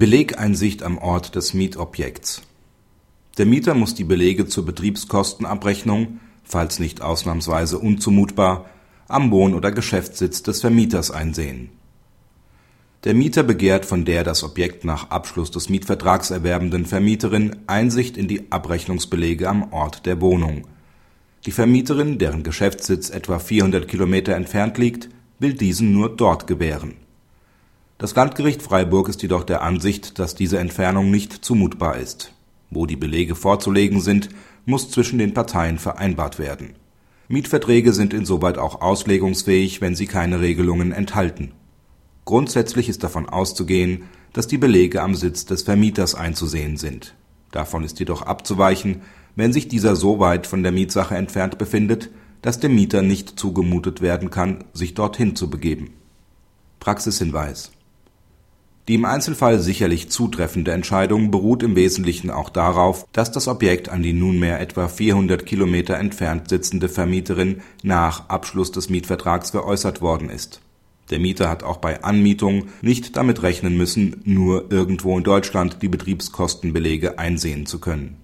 Belegeinsicht am Ort des Mietobjekts Der Mieter muss die Belege zur Betriebskostenabrechnung, falls nicht ausnahmsweise unzumutbar, am Wohn oder Geschäftssitz des Vermieters einsehen. Der Mieter begehrt von der das Objekt nach Abschluss des Mietvertrags erwerbenden Vermieterin Einsicht in die Abrechnungsbelege am Ort der Wohnung. Die Vermieterin, deren Geschäftssitz etwa 400 Kilometer entfernt liegt, will diesen nur dort gewähren das Landgericht Freiburg ist jedoch der Ansicht, dass diese Entfernung nicht zumutbar ist. Wo die Belege vorzulegen sind, muss zwischen den Parteien vereinbart werden. Mietverträge sind insoweit auch auslegungsfähig, wenn sie keine Regelungen enthalten. Grundsätzlich ist davon auszugehen, dass die Belege am Sitz des Vermieters einzusehen sind. Davon ist jedoch abzuweichen, wenn sich dieser so weit von der Mietsache entfernt befindet, dass dem Mieter nicht zugemutet werden kann, sich dorthin zu begeben. Praxishinweis die im Einzelfall sicherlich zutreffende Entscheidung beruht im Wesentlichen auch darauf, dass das Objekt an die nunmehr etwa 400 Kilometer entfernt sitzende Vermieterin nach Abschluss des Mietvertrags veräußert worden ist. Der Mieter hat auch bei Anmietung nicht damit rechnen müssen, nur irgendwo in Deutschland die Betriebskostenbelege einsehen zu können